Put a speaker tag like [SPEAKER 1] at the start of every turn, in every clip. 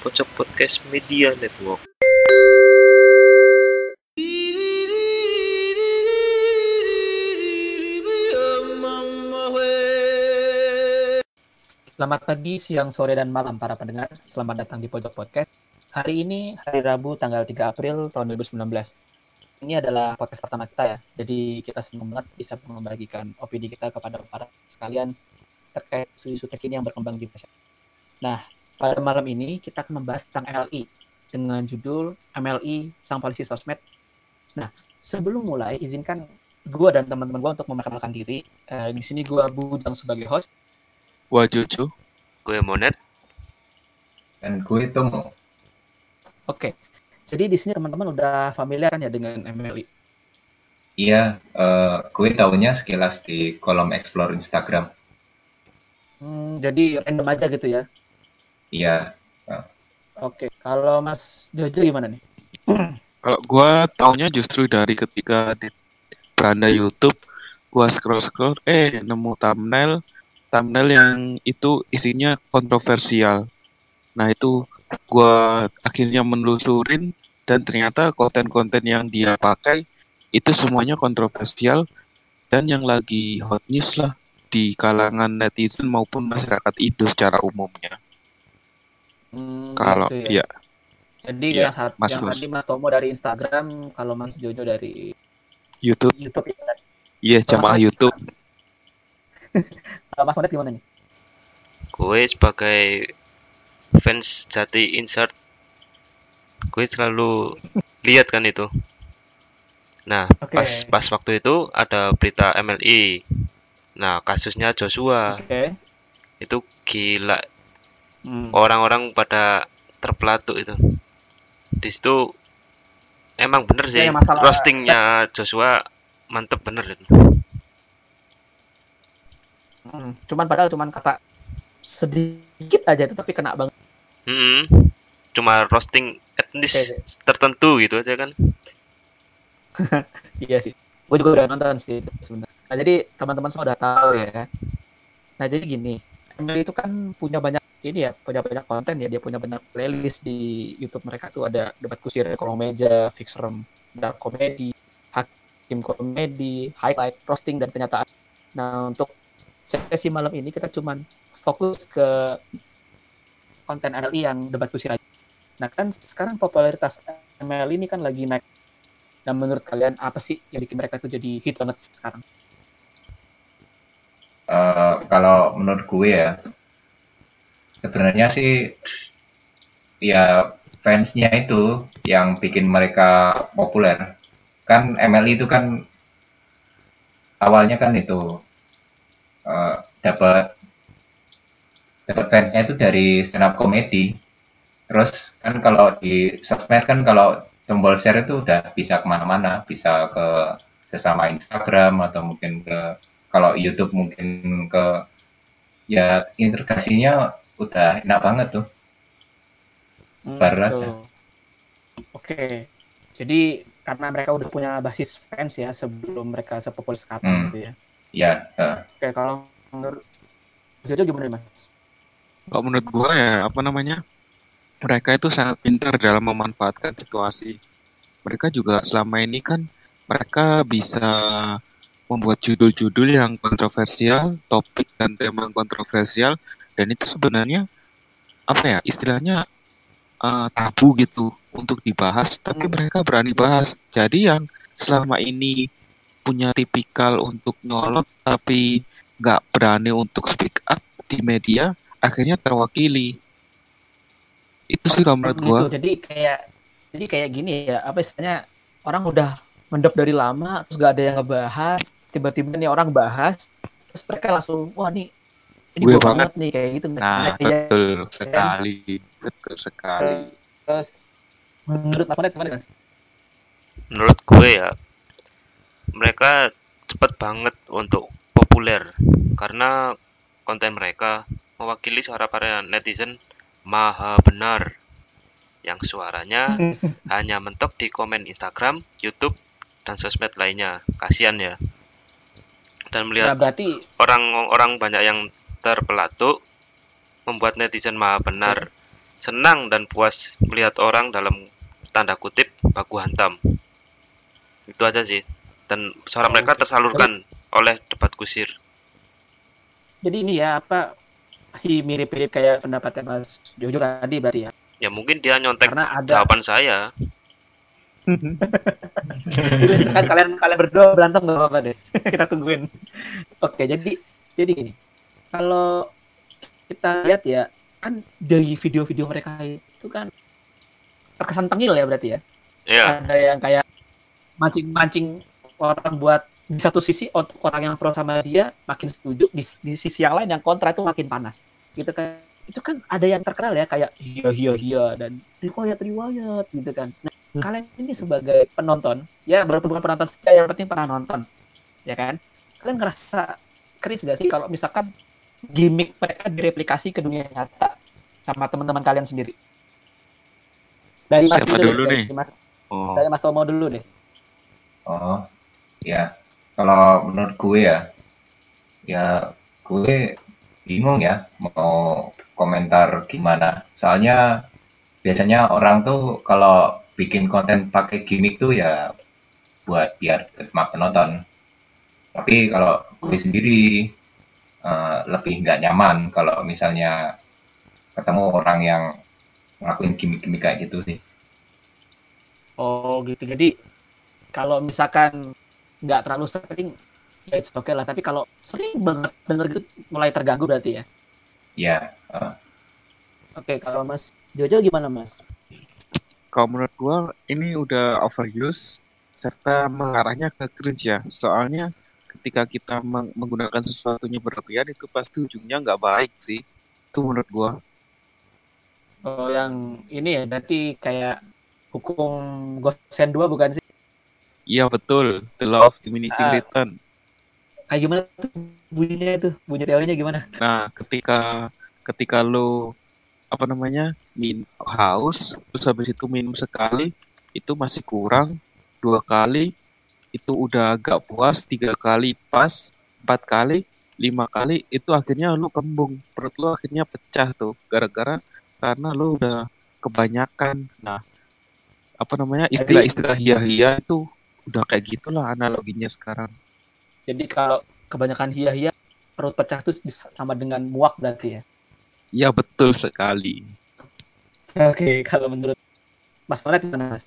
[SPEAKER 1] Pojok Podcast Media Network.
[SPEAKER 2] Selamat pagi, siang, sore, dan malam para pendengar. Selamat datang di Pojok Podcast. Hari ini hari Rabu tanggal 3 April tahun 2019. Ini adalah podcast pertama kita ya. Jadi kita senang banget bisa membagikan opini kita kepada para sekalian terkait isu-isu terkini yang berkembang di masyarakat. Nah, pada malam ini kita akan membahas tentang MLI dengan judul MLI Sang Polisi Sosmed. Nah, sebelum mulai izinkan gue dan teman-teman gue untuk memperkenalkan diri. Eh, di sini gue Bujang sebagai host.
[SPEAKER 3] Gua Cucu.
[SPEAKER 1] Gue Monet.
[SPEAKER 4] dan gue mau
[SPEAKER 2] Oke. Jadi di sini teman-teman udah familiar kan ya dengan MLI?
[SPEAKER 4] iya eh, gue taunya sekilas di kolom explore Instagram
[SPEAKER 2] Hmm, jadi random aja gitu ya.
[SPEAKER 4] Iya
[SPEAKER 2] Oke. Kalau Mas Jojo gimana nih?
[SPEAKER 3] Kalau gua taunya justru dari ketika di beranda YouTube, gua scroll-scroll, eh nemu thumbnail, thumbnail yang itu isinya kontroversial. Nah itu gua akhirnya menelusurin dan ternyata konten-konten yang dia pakai itu semuanya kontroversial dan yang lagi hot news lah di kalangan netizen maupun masyarakat Indo secara umumnya.
[SPEAKER 2] Hmm,
[SPEAKER 3] Kalau
[SPEAKER 2] gitu ya.
[SPEAKER 3] ya,
[SPEAKER 2] Jadi
[SPEAKER 3] Iya,
[SPEAKER 2] yang, saat,
[SPEAKER 3] Mas
[SPEAKER 2] yang
[SPEAKER 3] Gus.
[SPEAKER 2] tadi Mas Tomo dari Instagram, kalau Mas Jojo dari
[SPEAKER 3] YouTube,
[SPEAKER 2] YouTube ya.
[SPEAKER 3] iya jamaah YouTube.
[SPEAKER 2] Kalau Mas Monet gimana nih?
[SPEAKER 1] Gue sebagai fans jati insert. Gue selalu lihat kan itu. Nah,
[SPEAKER 2] Oke.
[SPEAKER 1] pas pas waktu itu ada berita MLI. Nah, kasusnya Joshua
[SPEAKER 2] Oke.
[SPEAKER 1] itu gila.
[SPEAKER 2] Hmm.
[SPEAKER 1] Orang-orang pada terpelatuk itu. Di situ emang bener sih
[SPEAKER 2] masalah-
[SPEAKER 1] roastingnya Joshua mantep bener itu.
[SPEAKER 2] Hmm. Cuman padahal cuman kata sedikit aja itu tapi kena banget.
[SPEAKER 1] Mm-mm. Cuma roasting etnis
[SPEAKER 2] Oke.
[SPEAKER 1] tertentu gitu aja kan.
[SPEAKER 2] Iya sih. Gue juga udah nonton sih sebenarnya. Nah, jadi teman-teman semua udah tahu ya. Nah, jadi gini, ML itu kan punya banyak ini ya, punya banyak konten ya, dia punya banyak playlist di YouTube mereka tuh ada debat kusir, meja, fix dark comedy, hakim komedi, highlight, roasting dan kenyataan. Nah, untuk sesi malam ini kita cuman fokus ke konten MLI yang debat kusir aja. Nah, kan sekarang popularitas ML ini kan lagi naik dan menurut kalian apa sih yang bikin mereka tuh jadi hit banget sekarang?
[SPEAKER 4] Eh, kalau menurut gue ya sebenarnya sih ya fansnya itu yang bikin mereka populer. Kan MLI itu kan awalnya kan itu eh, dapat dapat fansnya itu dari stand up comedy. Terus kan kalau di sosmed kan kalau tombol share itu udah bisa ke mana-mana bisa ke sesama Instagram atau mungkin ke kalau YouTube mungkin ke ya integrasinya udah enak banget tuh Sebar
[SPEAKER 2] Hmm,
[SPEAKER 4] aja.
[SPEAKER 2] Oke, jadi karena mereka udah punya basis fans ya sebelum mereka sepopuler sekarang
[SPEAKER 4] Hmm.
[SPEAKER 2] gitu ya.
[SPEAKER 4] ya eh,
[SPEAKER 2] Oke, kalau menurut Mas Jojo gimana mas?
[SPEAKER 3] Kalau menurut gua ya apa namanya mereka itu sangat pintar dalam memanfaatkan situasi. Mereka juga selama ini kan mereka bisa membuat judul-judul yang kontroversial, topik dan tema yang kontroversial, dan itu sebenarnya apa ya istilahnya eh, tabu gitu untuk dibahas, tapi
[SPEAKER 2] Hmm.
[SPEAKER 3] mereka berani bahas. Jadi yang selama ini punya tipikal untuk nyolot tapi nggak berani untuk speak up di media, akhirnya terwakili. Itu sih kalau menurut gua.
[SPEAKER 2] Gitu, jadi kayak jadi kayak gini ya, apa istilahnya orang udah mendep dari lama terus gak ada yang ngebahas, tiba-tiba nih orang bahas, terus mereka langsung wah nih ini
[SPEAKER 3] Gue banget.
[SPEAKER 2] nih kayak gitu.
[SPEAKER 3] Nah, betul sekali, betul sekali.
[SPEAKER 2] Terus menurut Monet gimana mas?
[SPEAKER 1] Menurut gue ya mereka cepet banget untuk populer karena konten mereka mewakili suara para netizen maha benar yang suaranya hanya mentok di komen Instagram, YouTube, dan sosmed lainnya. Kasihan ya. Dan
[SPEAKER 2] Nah,
[SPEAKER 1] melihat
[SPEAKER 2] berarti
[SPEAKER 1] orang-orang banyak yang terpelatuk membuat netizen maha benar senang dan puas melihat orang dalam tanda kutip baku hantam. Itu aja sih. Dan suara
[SPEAKER 2] Oh,
[SPEAKER 1] mereka tersalurkan oleh debat kusir.
[SPEAKER 2] Jadi ini ya apa masih mirip-mirip kayak pendapatnya Mas Jojo tadi berarti ya.
[SPEAKER 1] Ya mungkin dia nyontek
[SPEAKER 2] Karena ada
[SPEAKER 1] jawaban saya.
[SPEAKER 2] kan kalian kalian berdua berantem nggak apa-apa deh. kita tungguin. Oke, jadi jadi gini. Kalau kita lihat ya kan dari video-video mereka itu kan terkesan tengil ya berarti ya.
[SPEAKER 1] Ya,
[SPEAKER 2] Ada yang kayak mancing-mancing orang buat di satu sisi untuk orang yang pro sama dia makin setuju di, di sisi yang lain yang kontra itu makin panas. Gitu kan. Itu kan ada yang terkenal ya kayak iya iya iya dan riwayat riwayat gitu kan. Nah kalian ini sebagai penonton ya walaupun bukan penonton saja yang penting pernah nonton ya kan? Kalian ngerasa kris gak sih kalau misalkan gimmick mereka direplikasi ke dunia nyata sama teman-teman kalian sendiri dari mas
[SPEAKER 3] Siapa dulu nih?
[SPEAKER 2] dari mas
[SPEAKER 3] Oh,
[SPEAKER 2] dari mas Tomo dulu deh
[SPEAKER 4] Oh, ya. Kalau menurut gue ya, ya gue bingung ya mau komentar gimana. Soalnya biasanya orang tuh kalau bikin konten pakai gimmick tuh ya buat biar terima penonton. Tapi kalau gue sendiri eh, lebih nggak nyaman kalau misalnya ketemu orang yang ngelakuin gimmick-gimmick kayak gitu sih.
[SPEAKER 2] Oh gitu. Jadi kalau misalkan nggak terlalu sering ya it's okay lah. Tapi kalau sering banget denger gitu mulai terganggu berarti ya.
[SPEAKER 4] Ya, eh,
[SPEAKER 2] Oke kalau Mas Jojo gimana Mas?
[SPEAKER 3] kalau menurut gua ini udah overuse serta mengarahnya ke cringe ya. Soalnya ketika kita meng- menggunakan sesuatunya berlebihan itu pasti ujungnya nggak baik sih. Itu menurut gua.
[SPEAKER 2] Oh yang ini ya berarti kayak hukum Gosen 2 bukan sih?
[SPEAKER 3] Iya betul, the law of diminishing
[SPEAKER 2] Ah.
[SPEAKER 3] return.
[SPEAKER 2] Kayak gimana tuh bunyinya itu? Bunyi teorinya gimana?
[SPEAKER 3] Nah, ketika ketika lo apa namanya min haus, terus habis itu minum sekali, itu masih kurang, dua kali itu udah agak puas, tiga kali pas, empat kali, lima kali, itu akhirnya lo kembung, perut lo akhirnya pecah tuh, gara-gara karena lo udah kebanyakan. Nah, apa namanya istilah-istilah hia-hia itu udah kayak gitulah analoginya sekarang.
[SPEAKER 2] Jadi kalau kebanyakan hia-hia perut pecah itu bisa sama dengan muak berarti ya.
[SPEAKER 3] Ya betul sekali.
[SPEAKER 2] Oke, kalau menurut Mas Monet gimana Mas?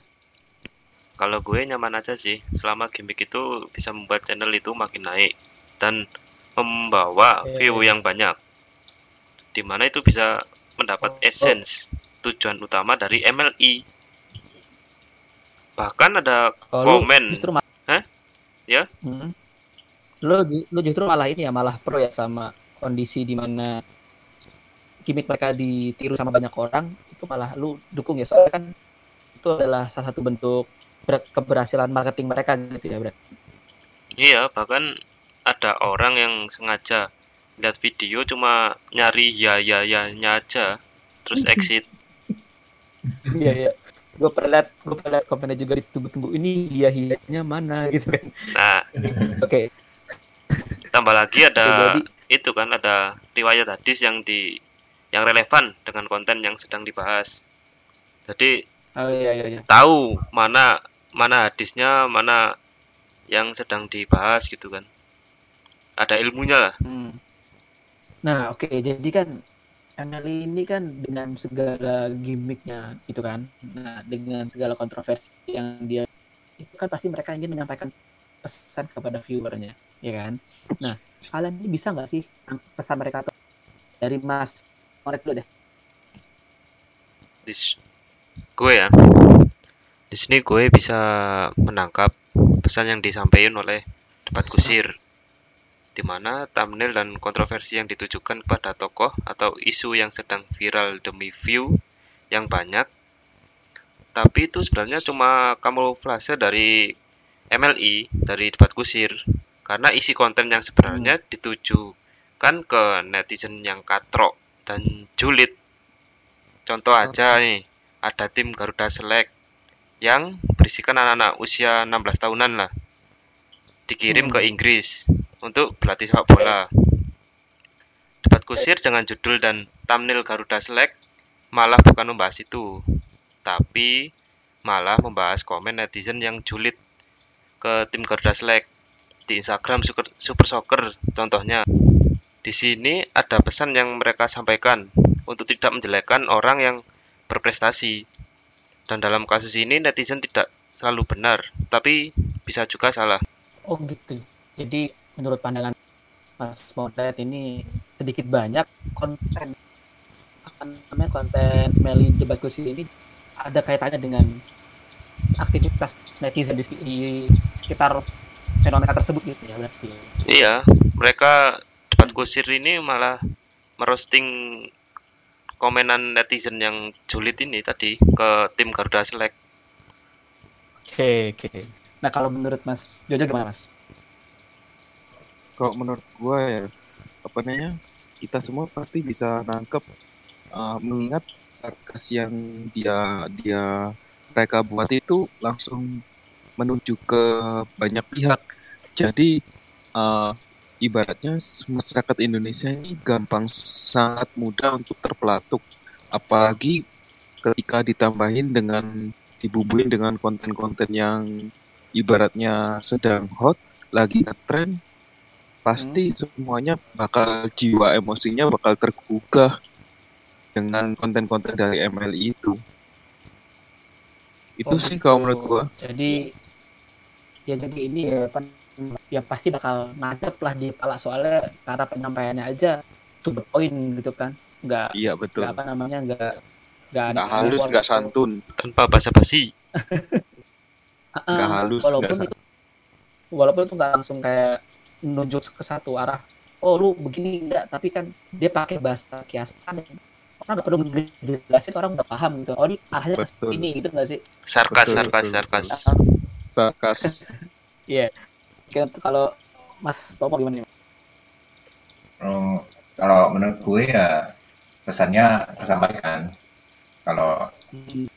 [SPEAKER 1] Kalau gue nyaman aja sih. Selama gimmick itu bisa membuat channel itu makin naik dan membawa
[SPEAKER 2] Oke.
[SPEAKER 1] view yang banyak. Di mana itu bisa mendapat
[SPEAKER 2] Oh.
[SPEAKER 1] essence tujuan utama dari MLI. Bahkan ada
[SPEAKER 2] Oh,
[SPEAKER 1] Komen.
[SPEAKER 2] justru malah
[SPEAKER 1] Hah? Ya?
[SPEAKER 2] Hmm. Lu, lu justru malah ini ya malah pro ya sama kondisi di mana gimmick mereka ditiru sama banyak orang itu malah lu dukung ya soalnya kan itu adalah salah satu bentuk keberhasilan marketing mereka gitu ya berarti.
[SPEAKER 1] Iya, bahkan ada orang yang sengaja lihat video cuma nyari ya ya ya nya aja terus exit.
[SPEAKER 2] Iya iya. Gue pernah gue pernah komennya juga ditunggu-tunggu ini hia hianya mana gitu kan.
[SPEAKER 1] Nah,
[SPEAKER 2] Oke.
[SPEAKER 1] tambah lagi ada
[SPEAKER 2] jadi
[SPEAKER 1] itu kan ada riwayat hadis yang di yang relevan dengan konten yang sedang dibahas. Jadi
[SPEAKER 2] oh iya iya iya.
[SPEAKER 1] tahu mana mana hadisnya, mana yang sedang dibahas gitu kan. Ada ilmunya lah.
[SPEAKER 2] Hmm. Nah, oke, jadi kan Emily ini kan dengan segala gimmicknya gitu kan. Nah, dengan segala kontroversi yang dia itu kan pasti mereka ingin menyampaikan pesan kepada viewernya, ya kan? Nah, kalian ini bisa nggak sih pesan mereka tuh dari Mas Monet dulu deh.
[SPEAKER 1] Di s- gue ya. Di sini gue bisa menangkap pesan yang disampaikan oleh debat kusir di mana thumbnail dan kontroversi yang ditujukan kepada tokoh atau isu yang sedang viral demi view yang banyak. Tapi itu sebenarnya cuma kamuflase dari MLI dari debat kusir. Karena isi konten yang sebenarnya ditujukan ke netizen yang katrok dan julid. Contoh aja nih ada tim Garuda Select yang berisikan anak-anak usia 16 tahunan lah dikirim
[SPEAKER 2] Hmm.
[SPEAKER 1] ke Inggris untuk berlatih sepak bola. Debat kusir dengan judul dan thumbnail Garuda Select malah bukan membahas itu, tapi malah membahas komen netizen yang julid ke tim Garuda Select di Instagram Super, Super Soccer contohnya. Di sini ada pesan yang mereka sampaikan untuk tidak menjelekkan orang yang berprestasi. Dan dalam kasus ini netizen tidak selalu benar, tapi bisa juga salah.
[SPEAKER 2] Oh gitu. Jadi menurut pandangan Mas Modet ini sedikit banyak konten apa namanya konten Meli debat kursi ini ada kaitannya dengan aktivitas netizen di, di sekitar fenomena tersebut gitu ya berarti.
[SPEAKER 1] Iya, mereka debat kusir ini malah merosting komenan netizen yang julid ini tadi ke tim Garuda Select.
[SPEAKER 2] Oke, oke. Nah, kalau menurut Mas Jojo gimana, Mas?
[SPEAKER 3] Kalau menurut gua ya apa namanya kita semua pasti bisa nangkep uh, mengingat sarkas yang dia dia mereka buat itu langsung menuju ke banyak pihak. Jadi uh, ibaratnya masyarakat Indonesia ini gampang sangat mudah untuk terpelatuk. Apalagi ketika ditambahin dengan dibubuhin dengan konten-konten yang ibaratnya sedang hot lagi ngetren pasti hmm. semuanya bakal jiwa emosinya bakal tergugah dengan konten-konten dari MLI itu. Itu oh, sih kalau menurut gua.
[SPEAKER 2] Jadi ya jadi ini ya ya pasti bakal ngadep lah di kepala. Soalnya cara penyampaiannya aja tuh poin gitu kan. Nggak
[SPEAKER 3] iya betul.
[SPEAKER 2] nggak apa namanya nggak
[SPEAKER 3] nggak nggak halus nggak santun.
[SPEAKER 1] Tanpa basa-basi.
[SPEAKER 3] Nggak halus
[SPEAKER 2] walaupun itu walaupun itu nggak langsung kayak menunjuk ke satu arah oh lu begini enggak tapi kan dia pakai bahasa kiasan. Orang nggak perlu dijelasin orang udah paham gitu. Oh ini arahnya ke sini gitu nggak sih?
[SPEAKER 1] Sarkas betul, sarkas betul, sarkas.
[SPEAKER 3] sarkas.
[SPEAKER 2] Iya. yeah. Kalau Mas Tomo gimana nih?
[SPEAKER 4] Oh, kalau menurut gue ya pesannya tersampaikan kalau hmm.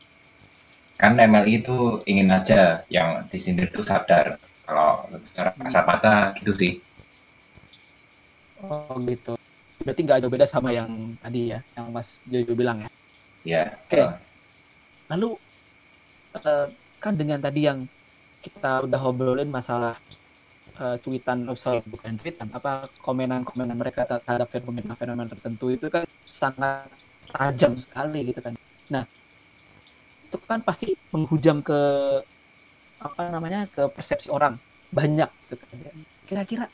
[SPEAKER 4] kan MLI itu ingin aja yang disindir itu sadar kalau secara kasar mata gitu sih
[SPEAKER 2] oh gitu berarti nggak jauh beda sama yang tadi ya yang Mas Jojo bilang ya
[SPEAKER 4] ya
[SPEAKER 2] oke okay. uh. lalu uh, kan dengan tadi yang kita udah ngobrolin masalah uh, cuitan oh bukan cuitan apa komenan-komenan mereka terhadap fenomena-fenomena tertentu itu kan sangat tajam sekali gitu kan nah itu kan pasti menghujam ke apa namanya ke persepsi orang banyak gitu kan. Kira-kira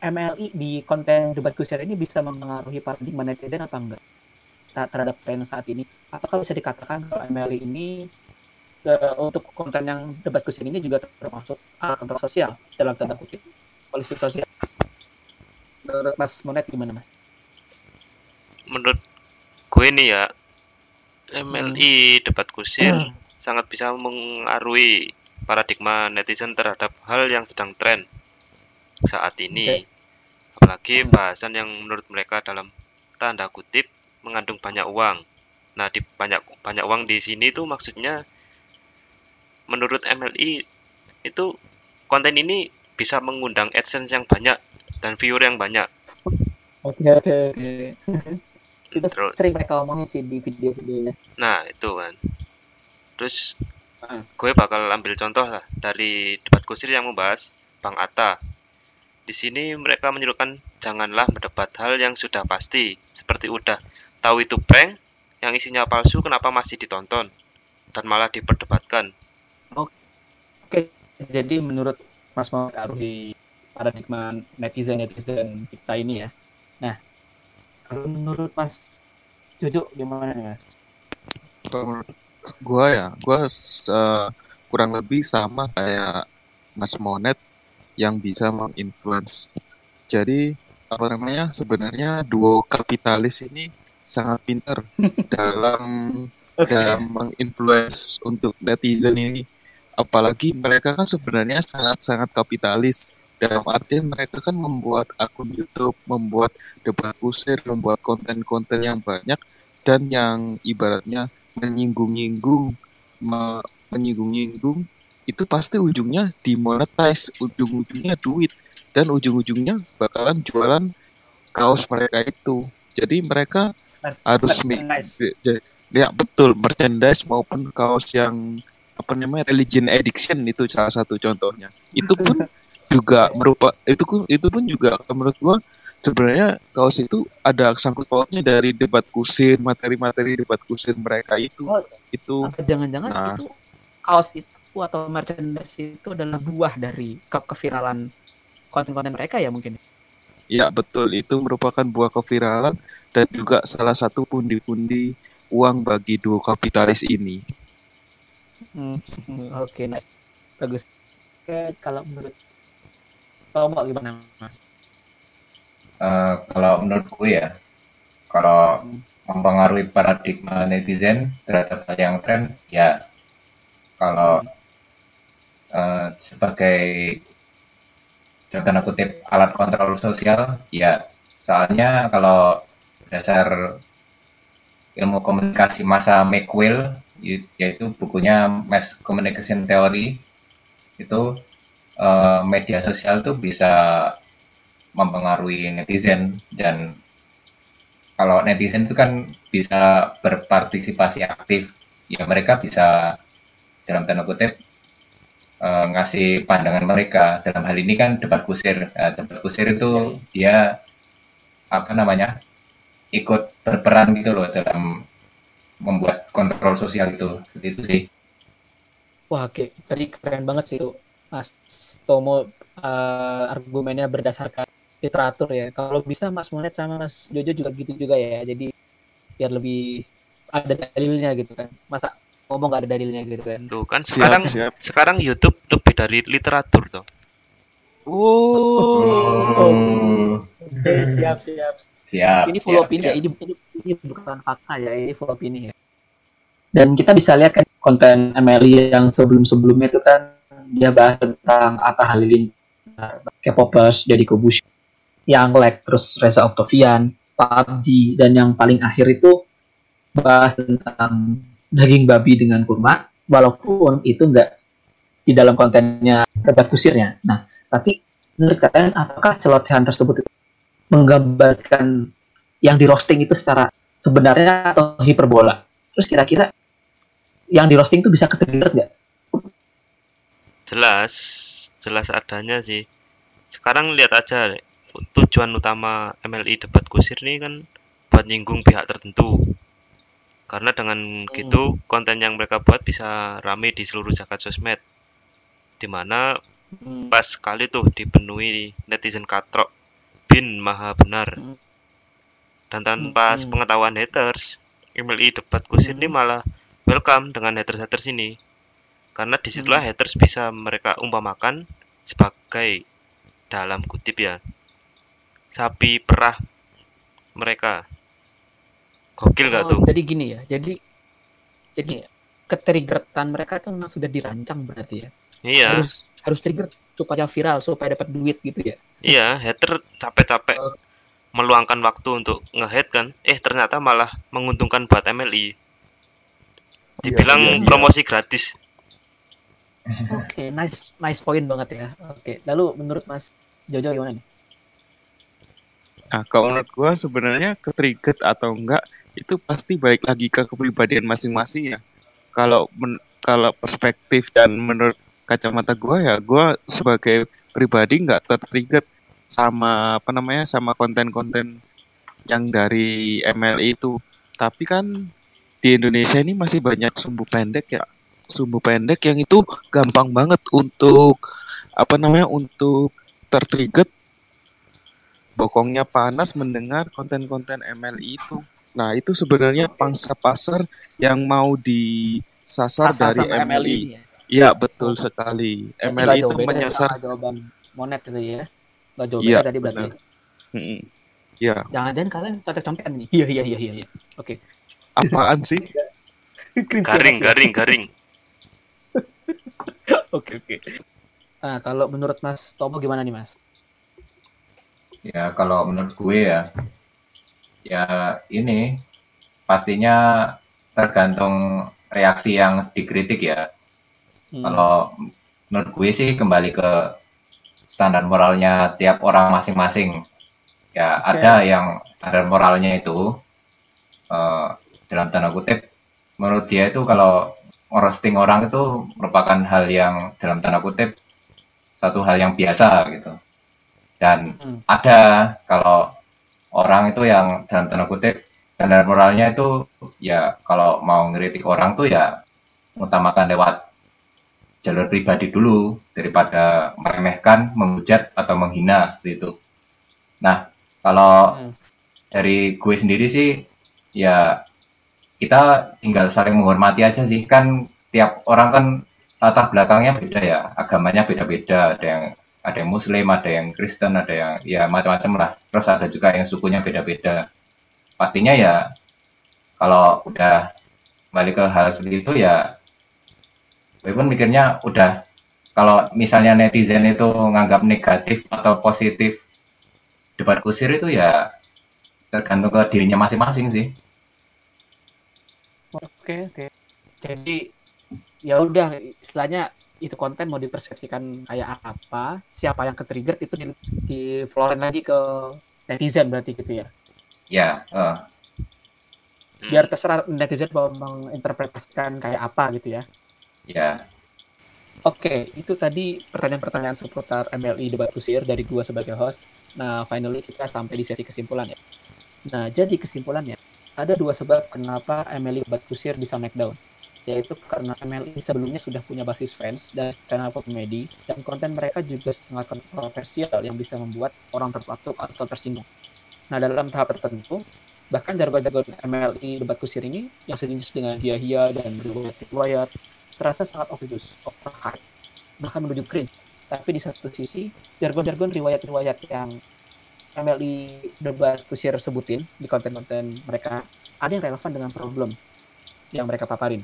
[SPEAKER 2] MLI di konten debat kusir ini bisa mempengaruhi paradigma netizen apa enggak terhadap tren saat ini? Apakah bisa dikatakan kalau MLI ini uh, untuk konten yang debat kusir ini juga termasuk alat kontrol sosial dalam tanda kutip polisi sosial? Menurut Mas Monet gimana Mas?
[SPEAKER 1] Menurut gue ini ya MLI hmm. debat kusir hmm sangat bisa mengaruhi paradigma netizen terhadap hal yang sedang tren saat ini. Okay. Apalagi hmm. bahasan yang menurut mereka dalam tanda kutip mengandung banyak uang. Nah, di banyak banyak uang di sini tuh maksudnya menurut MLI itu konten ini bisa mengundang AdSense yang banyak dan viewer yang banyak.
[SPEAKER 2] Oke, oke, oke. Itu sering mereka omongin sih di video-videonya.
[SPEAKER 1] Nah, itu kan terus hmm. gue bakal ambil contoh lah dari debat kusir yang membahas Bang Atta di sini mereka menyuruhkan janganlah mendebat hal yang sudah pasti seperti udah tahu itu prank yang isinya palsu kenapa masih ditonton dan malah diperdebatkan
[SPEAKER 2] oke jadi menurut Mas mau di paradigma netizen netizen kita ini ya nah kalau menurut Mas Jojo gimana nih Mas?
[SPEAKER 3] Kalau Gua ya, gua uh, kurang lebih sama kayak Mas Monet yang bisa menginfluence. Jadi apa namanya sebenarnya duo kapitalis ini sangat pintar dalam dalam menginfluence untuk netizen ini. Apalagi mereka kan sebenarnya sangat-sangat kapitalis. Dalam artian mereka kan membuat akun YouTube, membuat debat kusir, membuat konten-konten yang banyak dan yang ibaratnya menyinggung-nyinggung me menyinggung-nyinggung itu pasti ujungnya dimonetize ujung-ujungnya duit dan ujung-ujungnya bakalan jualan kaos mereka itu. Jadi mereka harus ya betul merchandise maupun kaos yang apa namanya religion addiction itu salah satu contohnya itu pun juga merupa itu pun itu pun juga menurut gua sebenarnya kaos itu ada sangkut pautnya dari debat kusir materi-materi debat kusir mereka itu
[SPEAKER 2] Oh.
[SPEAKER 3] itu
[SPEAKER 2] jangan-jangan
[SPEAKER 3] Nah.
[SPEAKER 2] itu kaos itu atau merchandise itu adalah buah dari ke keviralan konten-konten mereka ya mungkin.
[SPEAKER 3] ya betul itu merupakan buah keviralan dan juga salah satu pundi-pundi uang bagi duo kapitalis ini
[SPEAKER 2] Hmm, Oke, nice. Bagus. Oke, kalau menurut Tomo gimana, Mas?
[SPEAKER 4] Eh, kalau menurut gue ya, kalau mempengaruhi paradigma netizen terhadap hal yang tren, ya kalau eh, sebagai dalam tanda kutip alat kontrol sosial, ya soalnya kalau berdasar ilmu komunikasi masa McQuill, y- yaitu bukunya Mass Communication Theory, itu eh, media sosial tuh bisa mempengaruhi netizen dan kalau netizen itu kan bisa berpartisipasi aktif ya mereka bisa dalam tanda kutip eh, ngasih pandangan mereka. Dalam hal ini kan debat kusir. Nah, debat kusir itu dia apa namanya ikut berperan gitu loh dalam membuat kontrol sosial itu seperti itu sih
[SPEAKER 2] Wah, oke. Tadi keren banget sih itu. Mas Tomo eh, argumennya berdasarkan literatur ya. Kalau bisa Mas Monet sama Mas Jojo juga gitu juga ya. Jadi biar lebih ada dalilnya gitu kan. Masa ngomong gak ada dalilnya gitu kan.
[SPEAKER 1] Tuh kan
[SPEAKER 3] siap
[SPEAKER 1] sekarang
[SPEAKER 3] siap
[SPEAKER 1] sekarang YouTube lebih dari literatur tuh.
[SPEAKER 2] Oh. Oke, siap, siap.
[SPEAKER 4] Siap
[SPEAKER 2] ini full
[SPEAKER 4] siap,
[SPEAKER 2] opini
[SPEAKER 4] siap.
[SPEAKER 2] ya, ini, ini, ini bukan fakta ya, ini full opini ya. Dan kita bisa lihat kan konten MLI yang sebelum-sebelumnya itu kan dia bahas tentang Atta Halilintar, K-popers, Deddy Kobush, yang like terus Reza Octavian, PUBG, dan yang paling akhir itu bahas tentang daging babi dengan kurma, walaupun itu enggak di dalam kontennya debat kusirnya. Nah, tapi menurut kalian apakah celotehan tersebut itu menggambarkan yang di roasting itu secara sebenarnya atau hiperbola. Terus kira-kira yang di roasting itu bisa ketrigger nggak?
[SPEAKER 1] Jelas, jelas adanya sih. Sekarang lihat aja tujuan utama MLI debat kusir ini kan buat nyinggung pihak tertentu. Karena dengan gitu konten yang mereka buat bisa rame di seluruh jagat sosmed. Di mana
[SPEAKER 2] Hmm,
[SPEAKER 1] pas sekali tuh dipenuhi netizen katrok bin maha benar
[SPEAKER 2] Hmm.
[SPEAKER 1] dan tanpa
[SPEAKER 2] Hmm.
[SPEAKER 1] pengetahuan haters MLI debat kusir ini
[SPEAKER 2] Hmm.
[SPEAKER 1] malah welcome dengan haters-haters ini karena di situlah haters bisa mereka umpamakan sebagai dalam kutip ya sapi perah mereka gokil gak
[SPEAKER 2] Oh,
[SPEAKER 1] tuh
[SPEAKER 2] Jadi gini ya, jadi jadi ketriggertan mereka itu memang sudah dirancang berarti ya.
[SPEAKER 1] iya
[SPEAKER 2] Harus harus trigger supaya viral, supaya dapat duit gitu ya.
[SPEAKER 1] iya hater capek-capek
[SPEAKER 2] Oh.
[SPEAKER 1] meluangkan waktu untuk nge-hate kan eh ternyata malah menguntungkan buat MLI dibilang
[SPEAKER 3] iya, iya.
[SPEAKER 1] promosi gratis
[SPEAKER 2] Oke, nice nice point banget ya. Oke, lalu menurut Mas Jojo gimana nih?
[SPEAKER 3] Nah, kalau menurut gua sebenarnya ketrigger atau enggak itu pasti balik lagi ke kepribadian masing-masing ya. Kalau men- kalau perspektif dan menurut kacamata gua ya, gua sebagai pribadi nggak tertrigger sama apa namanya sama konten-konten yang dari MLI itu. Tapi kan di Indonesia ini masih banyak sumbu pendek ya. Sumbu pendek yang itu gampang banget untuk apa namanya untuk tertrigger bokongnya panas mendengar konten-konten MLI itu. Nah, itu sebenarnya pangsa pasar yang mau disasar
[SPEAKER 2] Pasar
[SPEAKER 3] dari MLI.
[SPEAKER 2] ini ya.
[SPEAKER 3] Iya, betul sekali.
[SPEAKER 2] Nggak
[SPEAKER 3] itu menyasar
[SPEAKER 2] jawaban Monet itu ya. Nggak jauh
[SPEAKER 3] Iya,
[SPEAKER 2] beda tadi berarti.
[SPEAKER 3] Iya,
[SPEAKER 2] Jangan-jangan kalian contek-contekan nih. Iya, iya, iya, iya. iya. Oke.
[SPEAKER 3] apaan sih?
[SPEAKER 1] Garing
[SPEAKER 2] ya.
[SPEAKER 1] garing garing
[SPEAKER 2] Oke, oke. Nah, kalau menurut Mas Tomo gimana nih, Mas?
[SPEAKER 4] Ya kalau menurut gue ya, ya ini pastinya tergantung reaksi yang dikritik ya.
[SPEAKER 2] Hmm.
[SPEAKER 4] Kalau menurut gue sih kembali ke standar moralnya tiap orang masing-masing. Ya
[SPEAKER 2] Oke.
[SPEAKER 4] ada yang standar moralnya itu eh, dalam tanda kutip menurut dia itu kalau roasting orang itu merupakan hal yang dalam tanda kutip satu hal yang biasa gitu. Dan
[SPEAKER 2] Hmm.
[SPEAKER 4] ada kalau orang itu yang dalam tanda kutip standar moralnya itu ya kalau mau ngeritik orang tuh ya utamakan lewat jalur pribadi dulu daripada meremehkan, menghujat atau menghina seperti itu. Nah, kalau
[SPEAKER 2] Hmm.
[SPEAKER 4] dari gue sendiri sih ya kita tinggal saling menghormati aja sih kan tiap orang kan latar belakangnya beda ya agamanya beda-beda ada yang ada yang muslim ada yang kristen ada yang ya macam-macam lah terus ada juga yang sukunya beda-beda pastinya ya kalau udah balik ke hal seperti itu ya gue pun mikirnya udah kalau misalnya netizen itu nganggap negatif atau positif debat kusir itu ya tergantung ke dirinya masing-masing sih
[SPEAKER 2] Oke, oke. Jadi ya udah istilahnya itu konten mau dipersepsikan kayak apa, siapa yang ke-trigger itu di, di florin lagi ke netizen berarti gitu ya.
[SPEAKER 4] ya eh,
[SPEAKER 1] Hmm.
[SPEAKER 2] Biar terserah netizen mau menginterpretasikan kayak apa gitu ya.
[SPEAKER 4] Ya
[SPEAKER 2] Oke, itu tadi pertanyaan-pertanyaan seputar MLI debat kusir dari gua sebagai host. Nah, finally kita sampai di sesi kesimpulan ya. Nah, jadi kesimpulannya ada dua sebab kenapa MLI debat kusir bisa naik down. Yaitu karena MLI sebelumnya sudah punya basis fans dan stand up comedy dan konten mereka juga sangat kontroversial yang bisa membuat orang terpatuk atau tersinggung. Nah, dalam tahap tertentu, bahkan jargon-jargon MLI debat kusir ini yang sejenis dengan hia-hia dan riwayat-riwayat terasa sangat obvious, overhype, bahkan menuju cringe. Tapi di satu sisi, jargon-jargon riwayat-riwayat yang MLI debat kusir sebutin di konten-konten mereka, ada yang relevan dengan problem yang mereka paparin.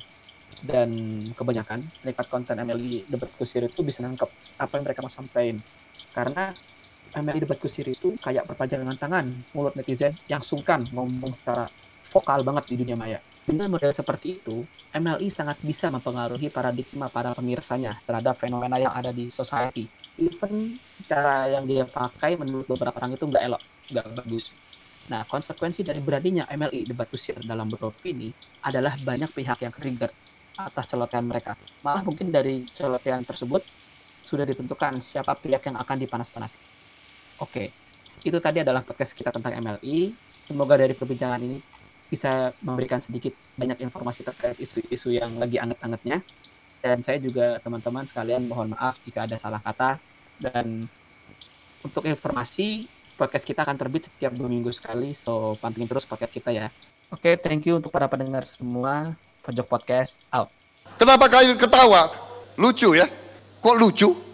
[SPEAKER 2] Dan kebanyakan penikmat konten MLI debat kusir itu bisa nangkep apa yang mereka mau sampaikan. Karena MLI debat kusir itu kayak perpanjangan tangan mulut netizen yang sungkan ngomong secara vokal banget di dunia maya. Dengan model seperti itu, MLI sangat bisa mempengaruhi paradigma para pemirsanya terhadap fenomena yang ada di society. Even secara yang dia pakai menurut beberapa orang itu nggak elok, nggak bagus. Nah, konsekuensi dari beraninya MLI debat kusir dalam beropini adalah banyak pihak yang trigger atas celotehan mereka. Malah mungkin dari celotehan tersebut sudah ditentukan siapa pihak yang akan dipanas-panasi. Oke, itu tadi adalah podcast kita tentang MLI. Semoga dari perbincangan ini bisa memberikan sedikit banyak informasi terkait isu-isu yang lagi anget-angetnya. Dan saya juga teman-teman sekalian mohon maaf jika ada salah kata. Dan untuk informasi, podcast kita akan terbit setiap dua minggu sekali. So, pantengin terus podcast kita ya. Oke, thank you untuk para pendengar semua. Pojok Podcast, out.
[SPEAKER 5] Kenapa kalian ketawa? Lucu ya? Kok lucu?